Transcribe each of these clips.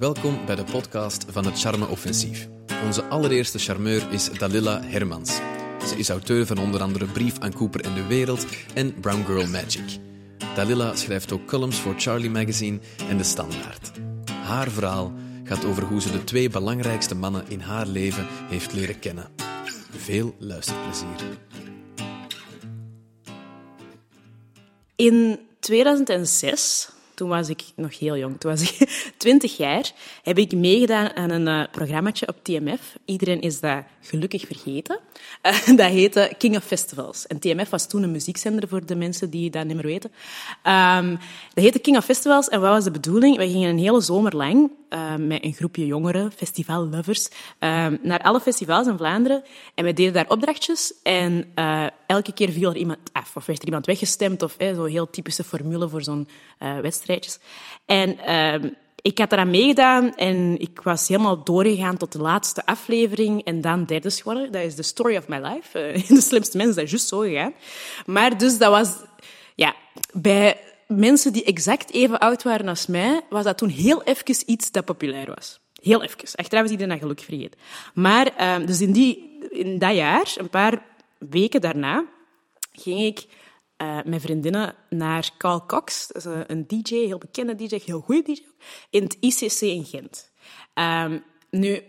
Welkom bij de podcast van het Charme Offensief. Onze allereerste charmeur is Dalila Hermans. Ze is auteur van onder andere Brief aan Cooper en de Wereld en Brown Girl Magic. Dalila schrijft ook columns voor Charlie Magazine en De Standaard. Haar verhaal gaat over hoe ze de twee belangrijkste mannen in haar leven heeft leren kennen. Veel luisterplezier. In 2006, toen was ik nog heel jong, toen was ik 20 jaar, heb ik meegedaan aan een uh, programmaatje op TMF. Iedereen is dat gelukkig vergeten. Uh, dat heette King of Festivals. En TMF was toen een muziekzender voor de mensen die dat niet meer weten. Um, dat heette King of Festivals. En wat was de bedoeling? We gingen een hele zomer lang uh, met een groepje jongeren, festivallovers, uh, naar alle festivals in Vlaanderen. En we deden daar opdrachtjes. En elke keer viel er iemand af, of werd er iemand weggestemd, of zo'n heel typische formule voor zo'n En ehm, ik had eraan meegedaan en ik was helemaal doorgegaan tot de laatste aflevering en dan derde geworden. Dat is de story of my life. Uh, de slimste mensen, dat is juist zo gegaan. Maar dus dat was... Ja, bij mensen die exact even oud waren als mij, was dat toen heel even iets dat populair was. Heel even. Achteraf is iedereen dat gelukkig vergeten. Maar uh, dus in, die, in dat jaar, een paar weken daarna, ging ik uh, met vriendinnen naar Carl Cox, dat is een DJ, heel bekende DJ, heel goede DJ, in het ICC in Gent. Um, nu,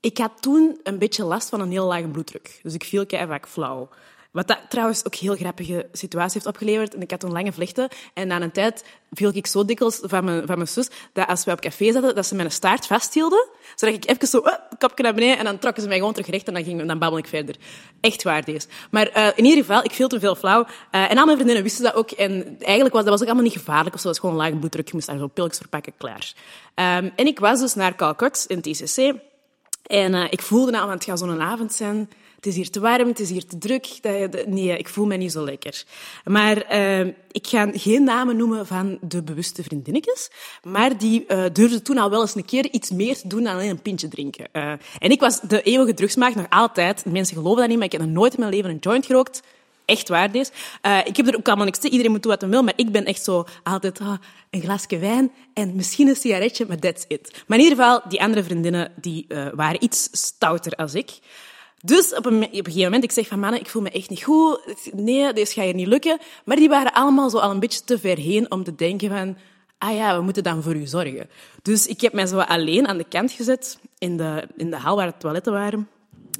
ik had toen een beetje last van een heel lage bloeddruk. Dus ik viel vaak flauw. Wat dat trouwens ook een heel grappige situatie heeft opgeleverd. En ik had toen lange vlechten. En na een tijd viel ik zo dikwijls van mijn, van mijn zus, dat als we op café zaten, dat ze mijn staart vasthielden. Zodat ik even zo, uh, kopje naar beneden, en dan trokken ze mij gewoon terug recht en dan, ging, dan babbel ik verder. Echt waar, deze. Maar uh, in ieder geval, ik viel te veel flauw. Uh, en al mijn vriendinnen wisten dat ook. En eigenlijk was dat was ook allemaal niet gevaarlijk of zo. Dat was gewoon een lage bloeddruk. Je moest daar zo pilks verpakken, klaar. Um, en ik was dus naar Calcox in het ICC. En uh, ik voelde nou, want het gaat zo'n avond zijn het is hier te warm, het is hier te druk. Nee, ik voel me niet zo lekker. Maar uh, ik ga geen namen noemen van de bewuste vriendinnetjes, maar die uh, durfden toen al wel eens een keer iets meer te doen dan alleen een pintje drinken. Uh, en ik was de eeuwige drugsmaag nog altijd. Mensen geloven dat niet, maar ik heb nog nooit in mijn leven een joint gerookt. Echt waar. Uh, ik heb er ook allemaal niks te. Iedereen moet doen wat hij wil, maar ik ben echt zo altijd oh, een glasje wijn en misschien een sigaretje, maar that's it. Maar in ieder geval, die andere vriendinnen die waren iets stouter als ik. Dus op een, op gegeven moment, ik zeg van mannen, ik voel me echt niet goed. Nee, dit gaat hier niet lukken. Maar die waren allemaal zo al een beetje te ver heen om te denken van, ah ja, we moeten dan voor u zorgen. Dus ik heb mij zo alleen aan de kant gezet in de, in de hal waar de toiletten waren.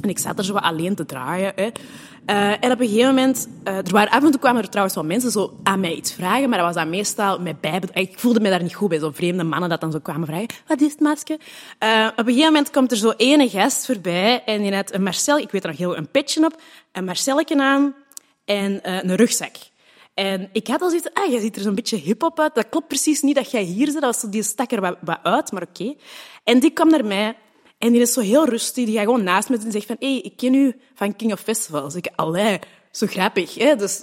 En ik zat er zo alleen te draaien. Uh, en op een gegeven moment, uh, er waren af en toe kwamen er trouwens wel mensen zo aan mij iets vragen, maar dat was dan meestal met bij. Ik voelde me daar niet goed bij, zo vreemde mannen dat dan zo kwamen vragen, wat is het, maatje? Uh, op een gegeven moment komt er zo ene gast voorbij en die had een Marcel, ik weet er nog heel een petje op, een Marcelletje aan en een rugzak. En ik had al zoiets, ah, jij ziet er zo'n beetje hip-hop uit. Dat klopt precies niet dat jij hier zit. Dat was zo, die stak er wat, uit, maar oké. En die kwam naar mij en die is zo heel rustig. Die gaat gewoon naast me en zegt van... Hé, hey, ik ken u van King of Festivals. Ik allee, zo grappig. Hè? Dus,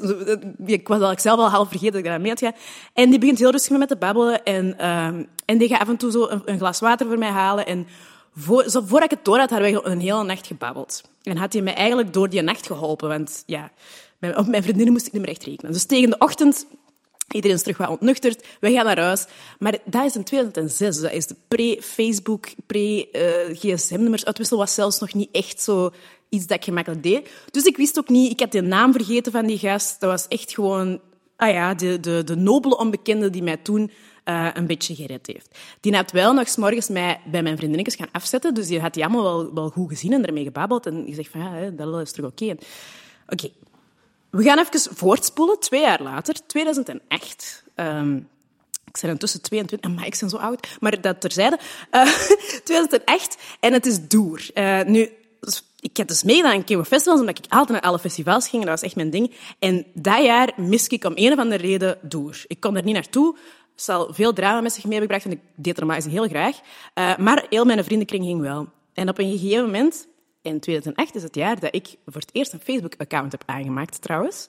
ik was al, zelf al half vergeten dat ik daar mee had. En die begint heel rustig met me te babbelen. En, uh, en die gaat af en toe zo een, glas water voor mij halen. En voor, zo, voordat ik het door had, hadden we een hele nacht gebabbeld. En had hij mij eigenlijk door die nacht geholpen. Want ja, op mijn vriendinnen moest ik niet meer echt rekenen. Dus tegen de ochtend Iedereen is terug wat ontnuchterd. We gaan naar huis. Maar dat is in 2006. Dat is de pre-Facebook, pre-gsm-nummers uitwissel was zelfs nog niet echt zo iets dat ik gemakkelijk deed. Dus ik wist ook niet... Ik had de naam vergeten van die gast. Dat was echt gewoon... Ah ja, de, de, de nobele onbekende die mij toen uh, een beetje gered heeft. Die had wel nog s morgens mij bij mijn vriendinnetjes gaan afzetten. Dus die had die allemaal wel, wel goed gezien en ermee gebabbeld. En die zegt van, ja, dat is terug oké. Oké. We gaan even voortspoelen, twee jaar later, 2008. Um, ik ben intussen 22, maar ik ben zo oud. Maar dat terzijde. Uh, 2008 en het is Doer. Uh, nu, ik heb dus meegedaan aan Kimo Festivals, omdat ik altijd naar alle festivals ging. Dat was echt mijn ding. En dat jaar mis ik om een of andere reden Doer. Ik kon er niet naartoe. Het zal veel drama met zich meegebracht en ik deed er maar heel graag. Uh, maar heel mijn vriendenkring ging wel. En op een gegeven moment in 2008 is het jaar dat ik voor het eerst een Facebook-account heb aangemaakt, trouwens.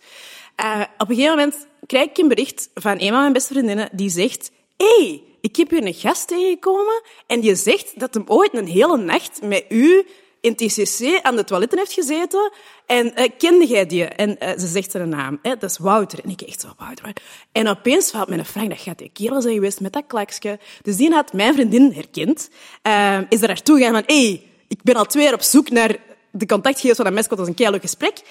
Uh, op een gegeven moment krijg ik een bericht van een van mijn beste vriendinnen die zegt... hey, ik heb hier een gast tegengekomen en die zegt dat hem ooit een hele nacht met u in TCC aan de toiletten heeft gezeten. En uh, kende jij die? En uh, ze zegt zijn naam. Hè? Dat is Wouter. En ik echt zo, Wouter. En opeens valt mijn Frank, dat gaat die kerel zijn geweest met dat klaksje. Dus die had mijn vriendin herkend. Uh, is er naartoe gegaan van, hey, ik ben al twee jaar op zoek naar de contactgegevens van dat meisje. Dat was een keihard gesprek.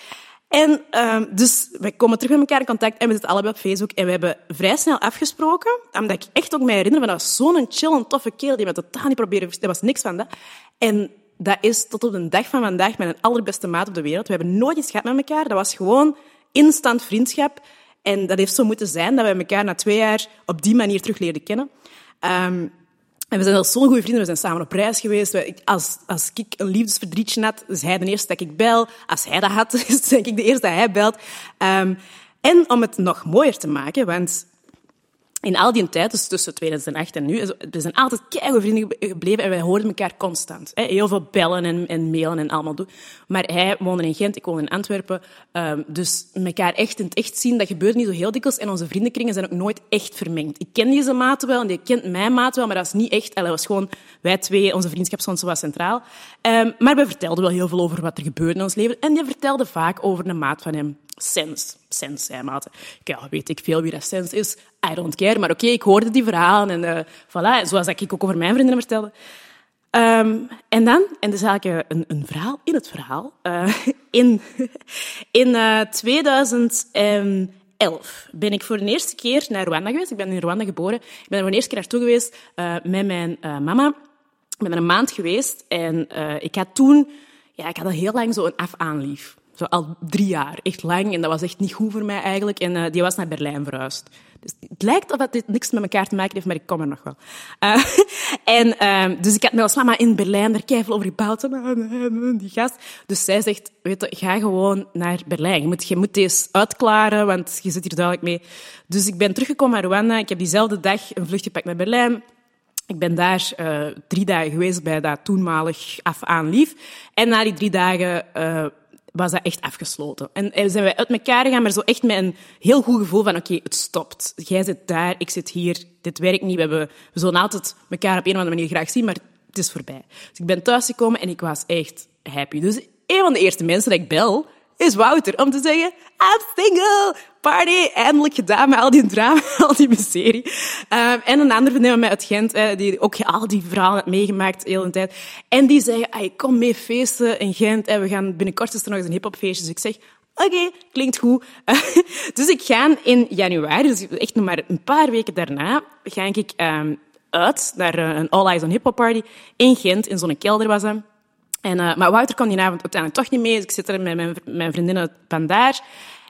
En uh, dus we komen terug met elkaar in contact en we zitten allebei op Facebook. En we hebben vrij snel afgesproken, omdat ik echt ook mij herinner van dat was zo'n chill en toffe kerel die me totaal niet probeerde... Er was niks van dat. En dat is tot op de dag van vandaag mijn allerbeste maat op de wereld. We hebben nooit iets gehad met elkaar. Dat was gewoon instant vriendschap. En dat heeft zo moeten zijn dat we elkaar na twee jaar op die manier terug leerden kennen. Um, en we zijn al zo'n goede vrienden. We zijn samen op reis geweest. Als, als ik een liefdesverdrietje had, is hij de eerste dat ik bel. Als hij dat had, is denk ik de eerste dat hij belt. Um, en om het nog mooier te maken, want in al die tijd, dus tussen 2008 en nu, we zijn altijd keigoede vrienden gebleven en wij hoorden elkaar constant. Heel veel bellen en, en mailen en allemaal doen. Maar hij woonde in Gent, ik woonde in Antwerpen. Um, dus elkaar echt in het echt zien, dat gebeurt niet zo heel dikwijls. En onze vriendenkringen zijn ook nooit echt vermengd. Ik ken deze maat wel en die kent mijn maat wel, maar dat is niet echt. Dat was gewoon wij twee, onze vriendschap stond wat centraal. Um, maar we vertelden wel heel veel over wat er gebeurde in ons leven. En die vertelde vaak over een maat van hem. Sens. Sens, zei maat. Ja, weet ik veel wie dat Sens is. I don't care. Maar oké, ik hoorde die verhalen. En uh, voilà, zoals ik ook over mijn vrienden vertelde. Um, en dan, en is eigenlijk een, een verhaal in het verhaal. Uh, in in uh, 2011 ben ik voor de eerste keer naar Rwanda geweest. Ik ben in Rwanda geboren. Ik ben er voor de eerste keer naartoe geweest met mijn mama. Ik ben er een maand geweest en ik had toen... Ja, ik had al heel lang zo een af-aanlief. Zo al drie jaar, echt lang. En dat was echt niet goed voor mij eigenlijk. En uh, die was naar Berlijn verhuisd. Dus het lijkt of dit niks met elkaar te maken heeft, maar ik kom er nog wel. Uh, en, uh, dus ik had met als mama in Berlijn er keihard over gebouwd. Die gast. Dus zij zegt, weet je, ga gewoon naar Berlijn. Je moet, je moet deze uitklaren, want je zit hier duidelijk mee. Dus ik ben teruggekomen naar Rwanda. Ik heb diezelfde dag een vlucht gepakt naar Berlijn. Ik ben daar drie dagen geweest bij dat toenmalig af aan lief. En na die drie dagen was dat echt afgesloten. En zijn wij uit elkaar gegaan, maar zo echt met een heel goed gevoel van oké, het stopt. Jij zit daar, ik zit hier, dit werkt niet. We, hebben, we zullen altijd elkaar op een of andere manier graag zien, maar het is voorbij. Dus ik ben thuisgekomen en ik was echt happy. Dus een van de eerste mensen dat ik bel, is Wouter om te zeggen, I'm single, party, eindelijk gedaan met al die drama, al die miserie. Um, en een andere vriendin van mij uit Gent, eh, die ook al die verhalen had meegemaakt de hele tijd. En die zei, hey, kom mee feesten in Gent en we gaan binnenkort is nog eens een hiphopfeestje. Dus ik zeg, oké, klinkt goed. dus ik ga in januari, dus echt nog maar een paar weken daarna, ga ik um, uit naar een All Eyes on Hip Hop Party in Gent, in zo'n kelder was dat. En, uh, maar Wouter kwam die avond uiteindelijk toch niet mee, dus ik zit er met mijn, mijn vriendinnen van daar.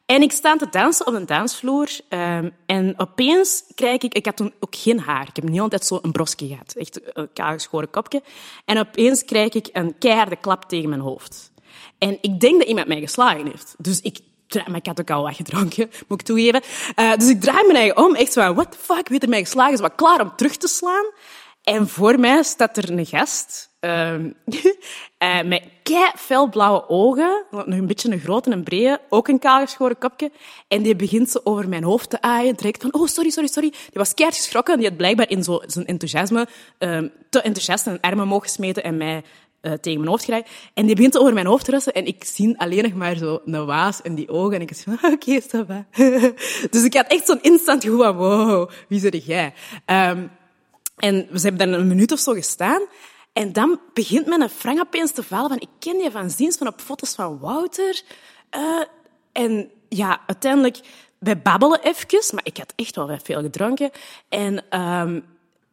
En ik sta te dansen op een dansvloer. Um, en opeens krijg ik... Ik had toen ook geen haar. Ik heb niet altijd zo een brosje gehad. Echt een kaalgeschoren kopje. En opeens krijg ik een keiharde klap tegen mijn hoofd. En ik denk dat iemand mij geslagen heeft. Dus ik maar ik had ook al wat gedronken, moet ik toegeven. Uh, dus ik draai mijn eigen om, echt zo what the fuck, wie er mij geslagen is, wat klaar om terug te slaan. En voor mij staat er een gast uh, met kei felblauwe ogen, nog een beetje een grote en brede, ook een kaalgeschoren kopje. En die begint ze over mijn hoofd te aaien, direct van, oh, sorry, sorry, sorry. Die was keihard geschrokken en die had blijkbaar in zo, zijn enthousiasme um, te enthousiast en armen mogen smeten en mij uh, tegen mijn hoofd geraakt. En die begint over mijn hoofd te rusten en ik zie alleen nog maar zo een waas in die ogen. En ik zeg van, oké, okay, dus ik had echt zo'n instant gevoel van, wow, wie zit jij? Um, en we hebben daar een minuut of zo gestaan. En dan begint mijn Frank opeens te vallen van, ik ken je van ziens van op foto's van Wouter. Uh, en ja, uiteindelijk, wij babbelen even, maar ik had echt wel veel gedronken. En um,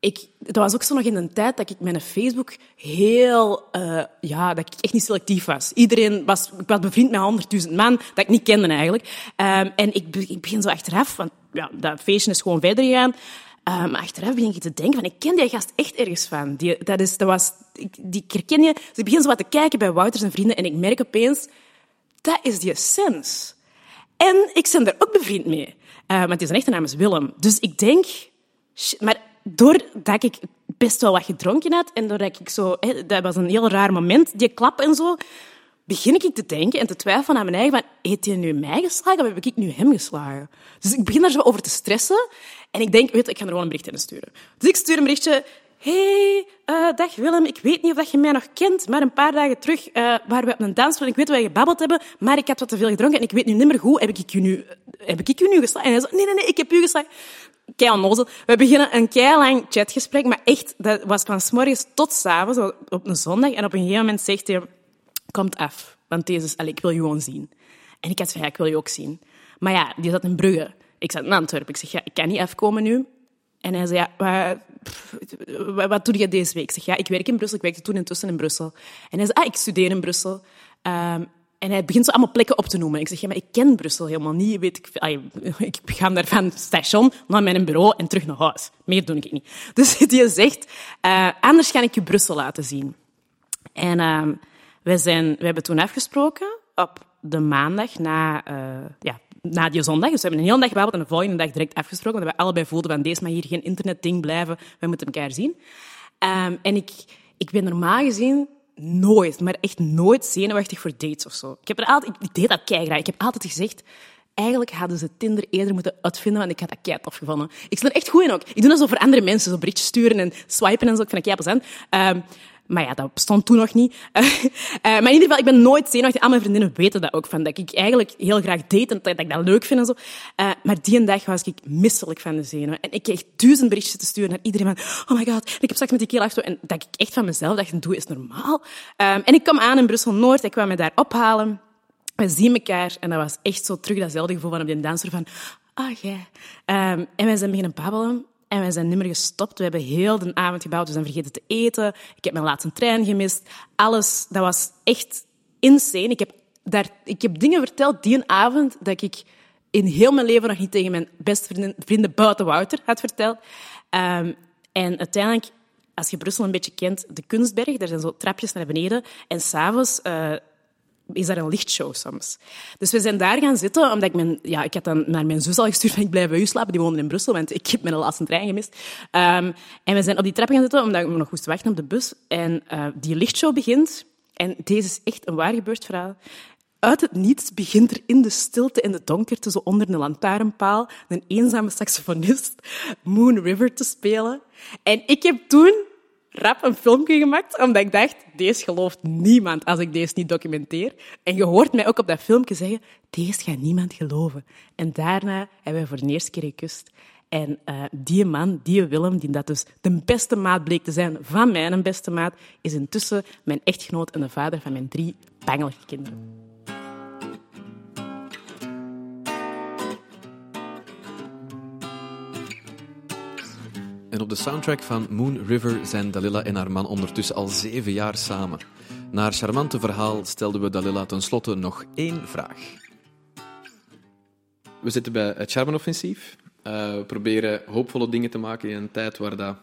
ik, dat was ook zo nog in een tijd dat ik mijn Facebook heel, uh, ja, dat ik echt niet selectief was. Iedereen was, ik was bevriend met honderdduizend man, dat ik niet kende eigenlijk. Um, en ik, ik begin zo achteraf, want ja, dat feestje is gewoon verder gegaan. Um, achteraf begin je te denken van, ik ken die gast echt ergens van. Die, dat is, dat was, die herken je. Dus ik begin zo wat te kijken bij Wouters en vrienden en ik merk opeens, dat is die sens. En ik ben daar ook bevriend mee. Uh, want die zijn echte naam is Willem. Dus ik denk, maar doordat ik best wel wat gedronken had en doordat ik zo, dat was een heel raar moment, die klap en zo, begin ik te denken en te twijfelen aan mijn eigen van, heeft hij nu mij geslagen of heb ik nu hem geslagen? Dus ik begin daar zo over te stressen en ik denk, weet je, ik ga er gewoon een berichtje in sturen. Dus ik stuur een berichtje, hey, uh, dag Willem, ik weet niet of dat je mij nog kent, maar een paar dagen terug uh, waren we op een dans ik weet dat wij gebabbeld hebben, maar ik had wat te veel gedronken en ik weet nu niet meer hoe, heb ik je nu, heb ik je nu geslagen? En hij zei, nee, nee, nee, ik heb u geslagen. Kei onnozel. We beginnen een kei lang chatgesprek, maar echt, dat was van s morgens tot s avonds, op een zondag, en op een gegeven moment zegt hij, komt af, want deze is, ik wil je gewoon zien. En ik had van, ja, ik wil je ook zien. Maar ja, die zat in Brugge. Ik zat in Antwerpen. Ik zeg, ja, ik kan niet afkomen nu. En hij zei, ja, wat, doe je deze week? Ik zeg, ja, ik werk in Brussel. Ik werkte toen intussen in Brussel. En hij zei, ah, ik studeer in Brussel. Um, en hij begint zo allemaal plekken op te noemen. Ik zeg, ja, maar ik ken Brussel helemaal niet. Weet ik, ik ga daar van station naar mijn bureau en terug naar huis. Meer doe ik niet. Dus hij zegt, uh, anders ga ik je Brussel laten zien. En uh, wij, zijn, we hebben toen afgesproken op de maandag na, uh, ja, na die zondag. Dus we hebben een hele dag gebabbeld en de volgende dag direct afgesproken. Want we allebei voelden van deze maar hier geen internetding blijven. We moeten elkaar zien. Um, en ik, ik ben normaal gezien nooit, maar echt nooit zenuwachtig voor dates of zo. Ik, heb er altijd, ik deed dat keigraag. Ik heb altijd gezegd, eigenlijk hadden ze Tinder eerder moeten uitvinden, want ik had dat kei tof gevonden. Ik er echt goed in ook. Ik doe dat zo voor andere mensen, zo berichtjes sturen en swipen en zo. Ik vind dat kei plezant. Um, maar ja, dat bestond toen nog niet. Uh, maar in ieder geval, ik ben nooit zenuwachtig. Al mijn vriendinnen weten dat ook, van dat ik eigenlijk heel graag date en dat ik dat leuk vind en zo. Uh, maar die dag was ik misselijk van de zenuwen. En ik kreeg duizend berichtjes te sturen naar iedereen van, oh my god, ik heb straks met die keel achter. En dat ik echt van mezelf dacht, doe is normaal. Um, en ik kwam aan in Brussel-Noord, ik kwam me daar ophalen. We zien elkaar en dat was echt zo terug datzelfde gevoel van op die danser van, ah jij. Um, en wij zijn beginnen babbelen. En wij zijn niet meer gestopt. We hebben heel de avond gebouwd. We zijn vergeten te eten. Ik heb mijn laatste trein gemist. Alles, dat was echt insane. Ik heb, daar, ik heb dingen verteld die een avond dat ik in heel mijn leven nog niet tegen mijn beste vrienden, vrienden buiten Wouter had verteld. Um, en uiteindelijk, als je Brussel een beetje kent, de Kunstberg, daar zijn zo trapjes naar beneden. En s'avonds uh, is daar een lichtshow soms. Dus we zijn daar gaan zitten, omdat ik mijn... Ja, ik had dan naar mijn zus al gestuurd van ik blijf bij u slapen. Die woonde in Brussel, want ik heb mijn laatste trein gemist. Um, en we zijn op die trap gaan zitten, omdat we nog moesten wachten op de bus. En uh, die lichtshow begint. En deze is echt een waar gebeurd verhaal. Uit het niets begint er in de stilte en de donkerte, zo onder een lantaarnpaal, een eenzame saxofonist Moon River te spelen. En ik heb toen rap een filmpje gemaakt, omdat ik dacht, deze gelooft niemand als ik deze niet documenteer. En je hoort mij ook op dat filmpje zeggen, deze gaat niemand geloven. En daarna hebben we voor de eerste keer gekust. En uh, die man, die Willem, die dat dus de beste maat bleek te zijn van mijn beste maat, is intussen mijn echtgenoot en de vader van mijn drie bangelige kinderen. En op de soundtrack van Moon River zijn Dalila en haar man ondertussen al zeven jaar samen. Na haar charmante verhaal stelden we Dalila tenslotte nog één vraag. We zitten bij het Charmenoffensief. Uh, we proberen hoopvolle dingen te maken in een tijd waar dat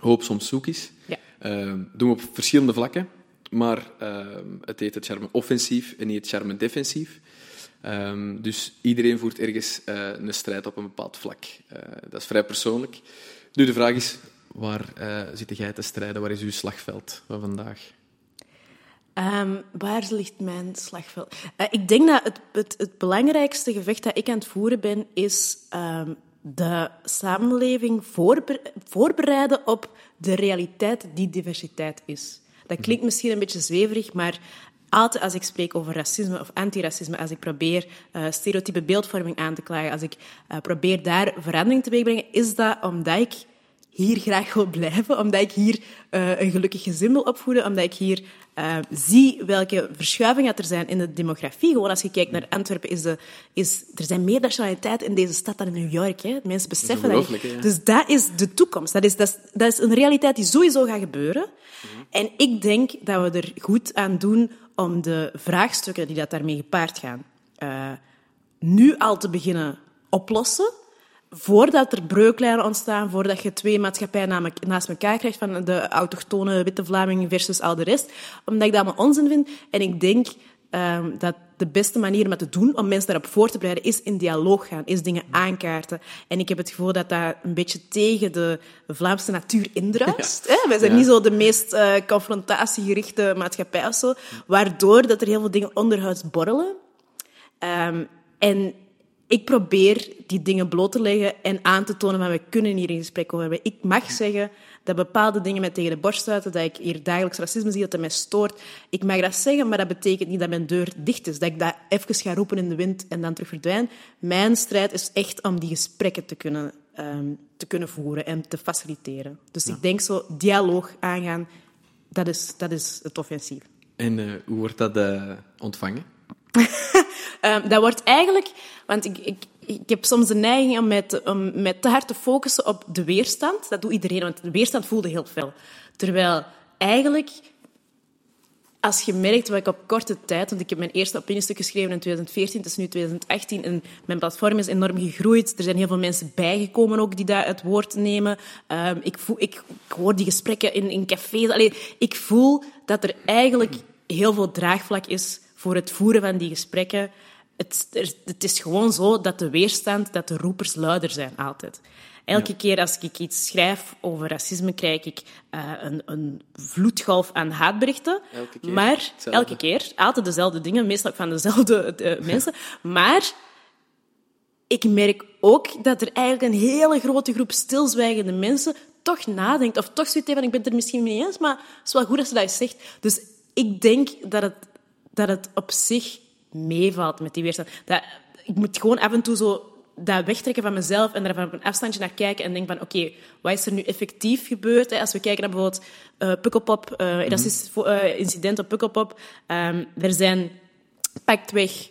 hoop soms zoek is. Ja. Uh, doen we op verschillende vlakken. Maar uh, het heet het Charme-offensief en niet het Charme-defensief. Um, dus iedereen voert ergens een strijd op een bepaald vlak. dat is vrij persoonlijk. Nu, de vraag is, waar uh, zit jij te strijden? Waar is uw slagveld van vandaag? Um, waar ligt mijn slagveld? Uh, ik denk dat het, het, het, belangrijkste gevecht dat ik aan het voeren ben, is um, de samenleving voorbe voorbereiden op de realiteit die diversiteit is. Dat klinkt misschien een beetje zweverig, maar altijd als ik spreek over racisme of antiracisme, als ik probeer uh, stereotype beeldvorming aan te klagen, als ik uh, probeer daar verandering te brengen, is dat omdat ik hier graag wil blijven, omdat ik hier uh, een gelukkig gezin wil opvoeden, omdat ik hier uh, zie welke verschuivingen er zijn in de demografie. Gewoon als je kijkt naar Antwerpen, is, de, is er zijn meer nationaliteiten in deze stad dan in New York. Hè. Mensen beseffen dat. dat Dus dat is de toekomst. Dat is, dat, is, dat is een realiteit die sowieso gaat gebeuren. Mm En ik denk dat we er goed aan doen om de vraagstukken die dat daarmee gepaard gaan, uh, nu al te beginnen oplossen voordat er breuklijnen ontstaan, voordat je twee maatschappijen naast elkaar krijgt van de autochtone witte Vlaming versus al de rest. Omdat ik dat allemaal onzin vind. En ik denk um, dat de beste manier om dat te doen, om mensen daarop voor te bereiden, is in dialoog gaan, is dingen aankaarten. En ik heb het gevoel dat dat een beetje tegen de Vlaamse natuur indruist. Ja. Wij zijn niet zo de meest uh, confrontatiegerichte maatschappij of zo, waardoor dat er heel veel dingen onderhuids borrelen. Um, en ik probeer die dingen bloot te leggen en aan te tonen van we kunnen hier een gesprek over hebben. Ik mag zeggen dat bepaalde dingen mij tegen de borst stuiten, dat ik hier dagelijks racisme zie, dat het mij stoort. Ik mag dat zeggen, maar dat betekent niet dat mijn deur dicht is. Dat ik dat even ga roepen in de wind en dan terug verdwijn. Mijn strijd is echt om die gesprekken te kunnen, ehm, te kunnen voeren en te faciliteren. Dus ik denk zo, dialoog aangaan, dat is, dat is het offensief. En uh, hoe wordt dat uh, ontvangen? um, dat wordt eigenlijk... Want ik, ik, ik heb soms de neiging om mij, te, hard te focussen op de weerstand. Dat doet iedereen, want de weerstand voelde heel veel. Terwijl eigenlijk, als je merkt wat ik op korte tijd... Want ik heb mijn eerste opiniestuk geschreven in 2014, het is nu 2018 en mijn platform is enorm gegroeid. Er zijn heel veel mensen bijgekomen ook die daar het woord nemen. Um, ik, voel, ik, ik, hoor die gesprekken in, in cafés. Allee, ik voel dat er eigenlijk heel veel draagvlak is voor het voeren van die gesprekken. Het, het, is gewoon zo dat de weerstand, dat de roepers luider zijn, altijd. Elke keer als ik iets schrijf over racisme, krijg ik uh, een, een, vloedgolf aan haatberichten. Elke keer, maar hetzelfde. elke keer, altijd dezelfde dingen, meestal van dezelfde de mensen. Maar ik merk ook dat er eigenlijk een hele grote groep stilzwijgende mensen toch nadenkt. Of toch zoiets van, ik ben het er misschien mee eens, maar het is wel goed dat ze dat zegt. Dus ik denk dat het, dat het op zich meevalt met die weerstand. Dat, ik moet gewoon af en toe zo dat wegtrekken van mezelf en daar van een afstandje naar kijken en denken van oké, okay, wat is er nu effectief gebeurd? Hè? Als we kijken naar bijvoorbeeld uh, Pukkelpop, uh, mm -hmm. dat is uh, incident op Pukkelpop. Um, er zijn paktweg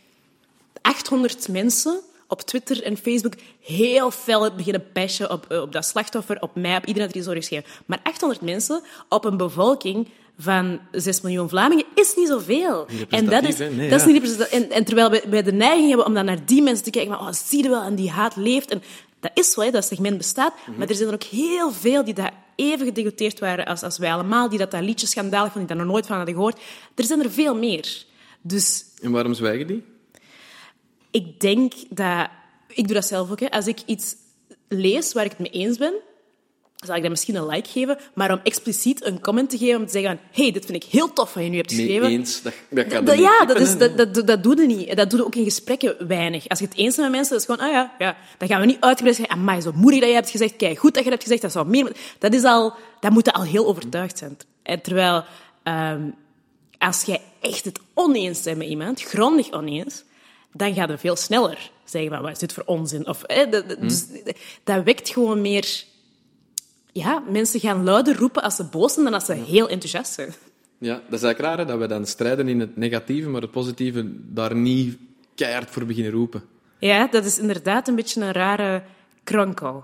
800 mensen op Twitter en Facebook heel fel beginnen bashen op, op dat slachtoffer, op mij, op iedereen die zo geschreven. Maar 800 mensen op een bevolking van 6 miljoen Vlamingen is niet zoveel. En dat is, nee, dat is niet representatief. En, en terwijl wij, wij de neiging hebben om dan naar die mensen te kijken, van, oh, zie je wel, en die haat leeft. En dat is zo, hè, dat segment bestaat. Mhm. Maar er zijn er ook heel veel die daar even gedegoteerd waren als, als wij allemaal, die dat, dat liedje schandalig vonden, die daar nog nooit van hadden gehoord. Er zijn er veel meer. Dus En waarom zwijgen die? Ik denk dat... Ik doe dat zelf ook. Hè. Als ik iets lees waar ik het mee eens ben, zal ik dat misschien een like geven, maar om expliciet een comment te geven, om te zeggen hey, dit vind ik heel tof wat je nu hebt geschreven. Mee eens, dat, dat kan Dat- ja, niet dat, is, dat, dat doe je niet. Dat doe je ook in gesprekken weinig. Als je het eens bent met mensen, dat is gewoon, ah ja, ja. Dan gaan we niet uitgebreid zeggen, amai, zo moedig dat je hebt gezegd, kijk, goed dat je dat hebt gezegd, dat zou meer... Dat is al... Dat moet al heel overtuigd zijn. En terwijl, ehm, als jij echt het oneens bent met iemand, grondig oneens, dan gaat het veel sneller zeggen van, wat is dit voor onzin? Of, hè, dus, dat wekt gewoon meer... Ja, mensen gaan luider roepen als ze boos zijn dan als ze heel enthousiast zijn. Ja, dat is eigenlijk raar, hè, dat we dan strijden in het negatieve, maar het positieve daar niet keihard voor beginnen roepen. Ja, dat is inderdaad een beetje een rare kronkel.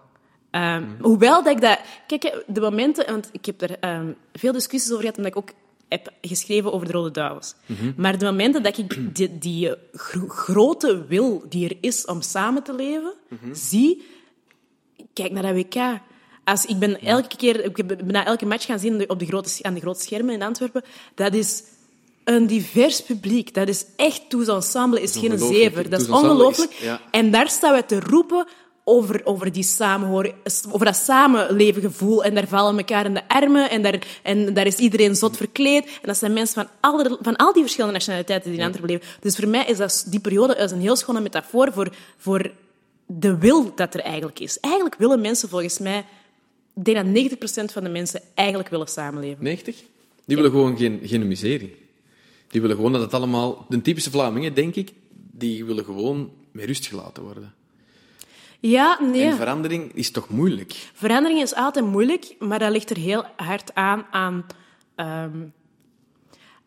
Ehm, Hoewel dat ik dat... Kijk, de momenten... Want ik heb er ehm, veel discussies over gehad, omdat ik ook heb geschreven over de Rode Duivels. Maar de momenten dat ik die, die eh, gro- grote wil die er is om samen te leven, zie... Kijk naar dat WK. Als, ik ben elke keer... Ik ben na elke match gaan zien op de grote, aan de grote schermen in Antwerpen. Dat is... Een divers publiek. Dat is echt Tous Ensemble is geen zever. Dat is ongelooflijk. ja. En daar staan we te roepen over, over die over dat samenlevengevoel. En daar vallen elkaar in de armen en daar, en daar is iedereen zot verkleed. En dat zijn mensen van, alle, van al die verschillende nationaliteiten die in Antwerpen leven. Dus voor mij is dat, die periode is een heel schone metafoor voor, voor de wil dat er eigenlijk is. Eigenlijk willen mensen volgens mij... Ik denk dat 90% van de mensen eigenlijk willen samenleven. 90? Die willen gewoon geen, geen miserie. Die willen gewoon dat het allemaal... De typische Vlamingen, denk ik, die willen gewoon met rust gelaten worden. Ja, nee. En verandering is toch moeilijk? Verandering is altijd moeilijk, maar dat ligt er heel hard aan aan... ehm,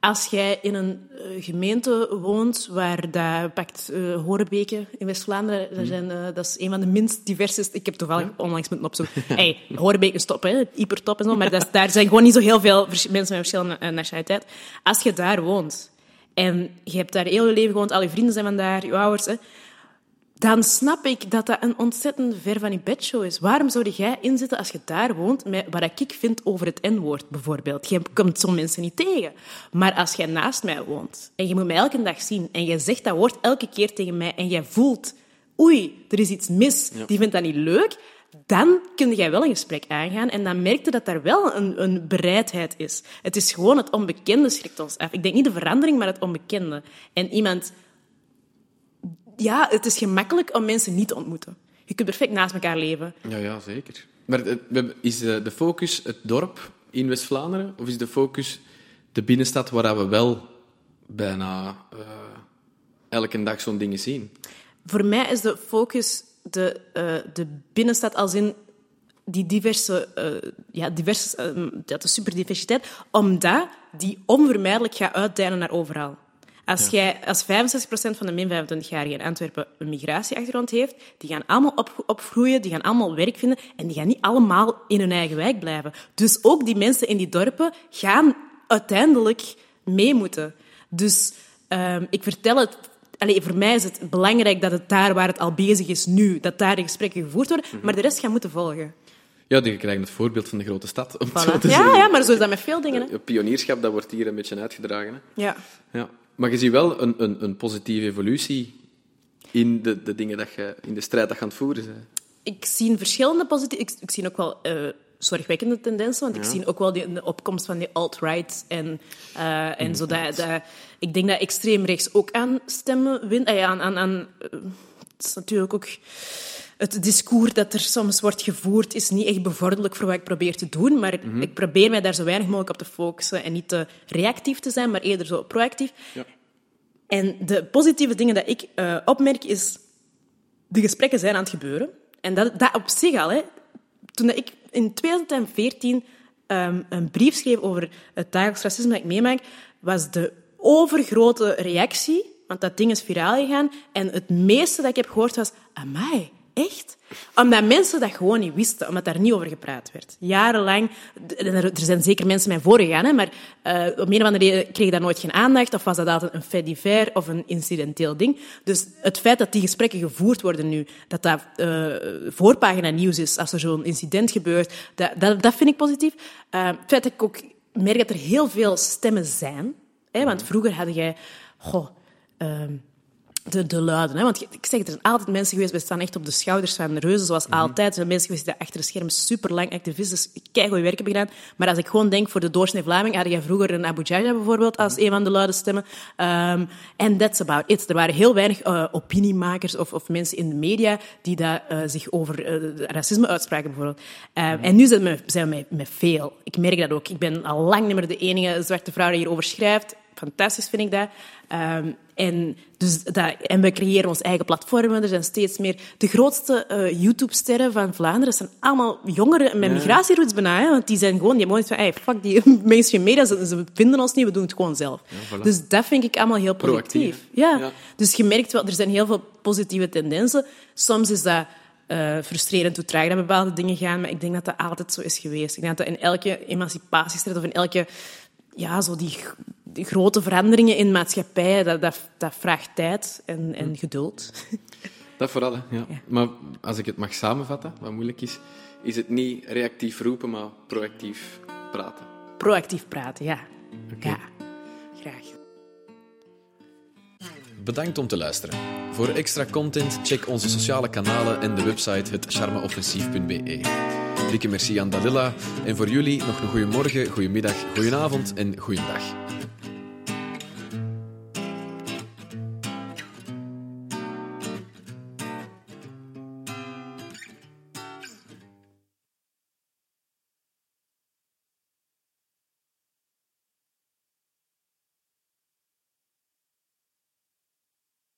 als jij in een eh, gemeente woont waar dat pakt eh Horebeke in West-Vlaanderen, zijn, eh, dat is een van de minst diverse... Ik heb toevallig onlangs moeten opzoeken. Hey, Horebeke is top, hè, hypertop en zo, maar dat is- daar zijn gewoon niet zo heel veel mensen met verschillende nationaliteit. Als je daar woont en je hebt daar heel je leven gewoond, al je vrienden zijn van daar, je ouders, hè, dan snap ik dat dat een ontzettend ver van je bedshow is. Waarom zou jij inzitten als je daar woont met wat ik vind over het N-woord, bijvoorbeeld? Je komt zo'n mensen niet tegen. Maar als jij naast mij woont en je moet mij elke dag zien en je zegt dat woord elke keer tegen mij en jij voelt, oei, er is iets mis, die vindt dat niet leuk, dan kun jij wel een gesprek aangaan en dan merk je dat daar wel een, een bereidheid is. Het is gewoon het onbekende schrikt ons af. Ik denk niet de verandering, maar het onbekende. En iemand ja, het is gemakkelijk om mensen niet te ontmoeten. Je kunt perfect naast elkaar leven. Ja, ja zeker. Maar eh, is eh, de focus het dorp in West-Vlaanderen? Of is de focus de binnenstad waar we wel bijna eh, elke dag zo'n dingen zien? Voor mij is de focus de, de binnenstad als in die diverse, eh, ja, diverse dat is superdiversiteit, omdat die onvermijdelijk gaat uitdijnen naar overal. Als, jij, als 65% van de min 25-jarigen in Antwerpen een migratieachtergrond heeft, die gaan allemaal op, opgroeien, die gaan allemaal werk vinden en die gaan niet allemaal in hun eigen wijk blijven. Dus ook die mensen in die dorpen gaan uiteindelijk mee moeten. Dus ehm, ik vertel het... Allee, voor mij is het belangrijk dat het daar waar het al bezig is nu, dat daar de gesprekken gevoerd worden, maar de rest gaat moeten volgen. Ja, je krijgt het voorbeeld van de grote stad. Om Voilà. Ja, ja, maar zo is dat met veel dingen. Hè? Pionierschap dat wordt hier een beetje uitgedragen. Hè? Ja. Ja. Maar je ziet wel een, een, een positieve evolutie in de, de dingen dat je in de strijd dat je aan het voeren bent. ik zie verschillende positieve... Ik, ik zie ook wel eh, zorgwekkende tendensen, want ik zie ook wel die, de opkomst van die alt-right en, eh, en zo dat, dat... Ik denk dat extreem rechts ook aan stemmen wint. Ah ja, aan, aan, aan, eh, het is natuurlijk ook... Het discours dat er soms wordt gevoerd is niet echt bevorderlijk voor wat ik probeer te doen, maar ik, ik probeer mij daar zo weinig mogelijk op te focussen en niet te reactief te zijn, maar eerder zo proactief. Ja. En de positieve dingen dat ik eh, opmerk is... De gesprekken zijn aan het gebeuren. En dat, dat op zich al, hè. Toen ik in 2014 ehm, een brief schreef over het dagelijks racisme dat ik meemaak, was de overgrote reactie, want dat ding is viraal gegaan, en het meeste dat ik heb gehoord was, amai, echt? Omdat mensen dat gewoon niet wisten, omdat daar niet over gepraat werd. Jarenlang, er zijn zeker mensen mij voorgegaan, hè, maar eh, om een of andere reden kreeg dat nooit geen aandacht, of was dat altijd een fait divers of een incidenteel ding. Dus het feit dat die gesprekken gevoerd worden nu, dat dat eh, voorpagina nieuws is als er zo'n incident gebeurt, dat, dat, dat vind ik positief. Eh, het feit dat ik ook merk dat er heel veel stemmen zijn, hè, want vroeger had jij... Goh, ehm, de, de luiden. Hè? Want ik zeg, er zijn altijd mensen geweest, we staan echt op de schouders van de reuzen, zoals altijd. Er zijn mensen geweest die achter de schermen superlang activisten kijk goed werk hebben gedaan. Maar als ik gewoon denk, voor de doorsnee Vlaming had je vroeger een Abu Jaja bijvoorbeeld als een van de luide stemmen. En that's about it. Er waren heel weinig eh, opiniemakers of, of mensen in de media die daar, eh, zich over eh, racisme uitspraken bijvoorbeeld. Eh, En nu zijn we, zijn we met, met veel. Ik merk dat ook. Ik ben al lang niet meer de enige zwarte vrouw die hierover schrijft. Fantastisch vind ik dat. Ehm, en, dus dat. En we creëren ons eigen platformen. Er zijn steeds meer... De grootste eh, YouTube-sterren van Vlaanderen zijn allemaal jongeren met migratieroots bijna. Hè, want die zijn gewoon... Die iets van, hey, fuck die mainstream media, ze, ze vinden ons niet, we doen het gewoon zelf. voilà. Dus dat vind ik allemaal heel. Ja. Ja. Dus je merkt wel, er zijn heel veel positieve tendensen. Soms is dat eh, frustrerend hoe traag dat bepaalde dingen gaan, maar ik denk dat dat altijd zo is geweest. Ik denk dat dat in elke emancipatiestrijd of in elke... Ja, zo die, grote veranderingen in maatschappij, dat, dat, dat vraagt tijd en, en geduld. Dat vooral, hè. Ja. Maar als ik het mag samenvatten, wat moeilijk is, is het niet reactief roepen, maar proactief praten. Proactief praten, ja. Ja, graag. Bedankt om te luisteren. Voor extra content check onze sociale kanalen en de website hetcharmeoffensief.be. Dikke merci aan Dalila en voor jullie nog een goede morgen, goede middag, goede avond en goeiedag.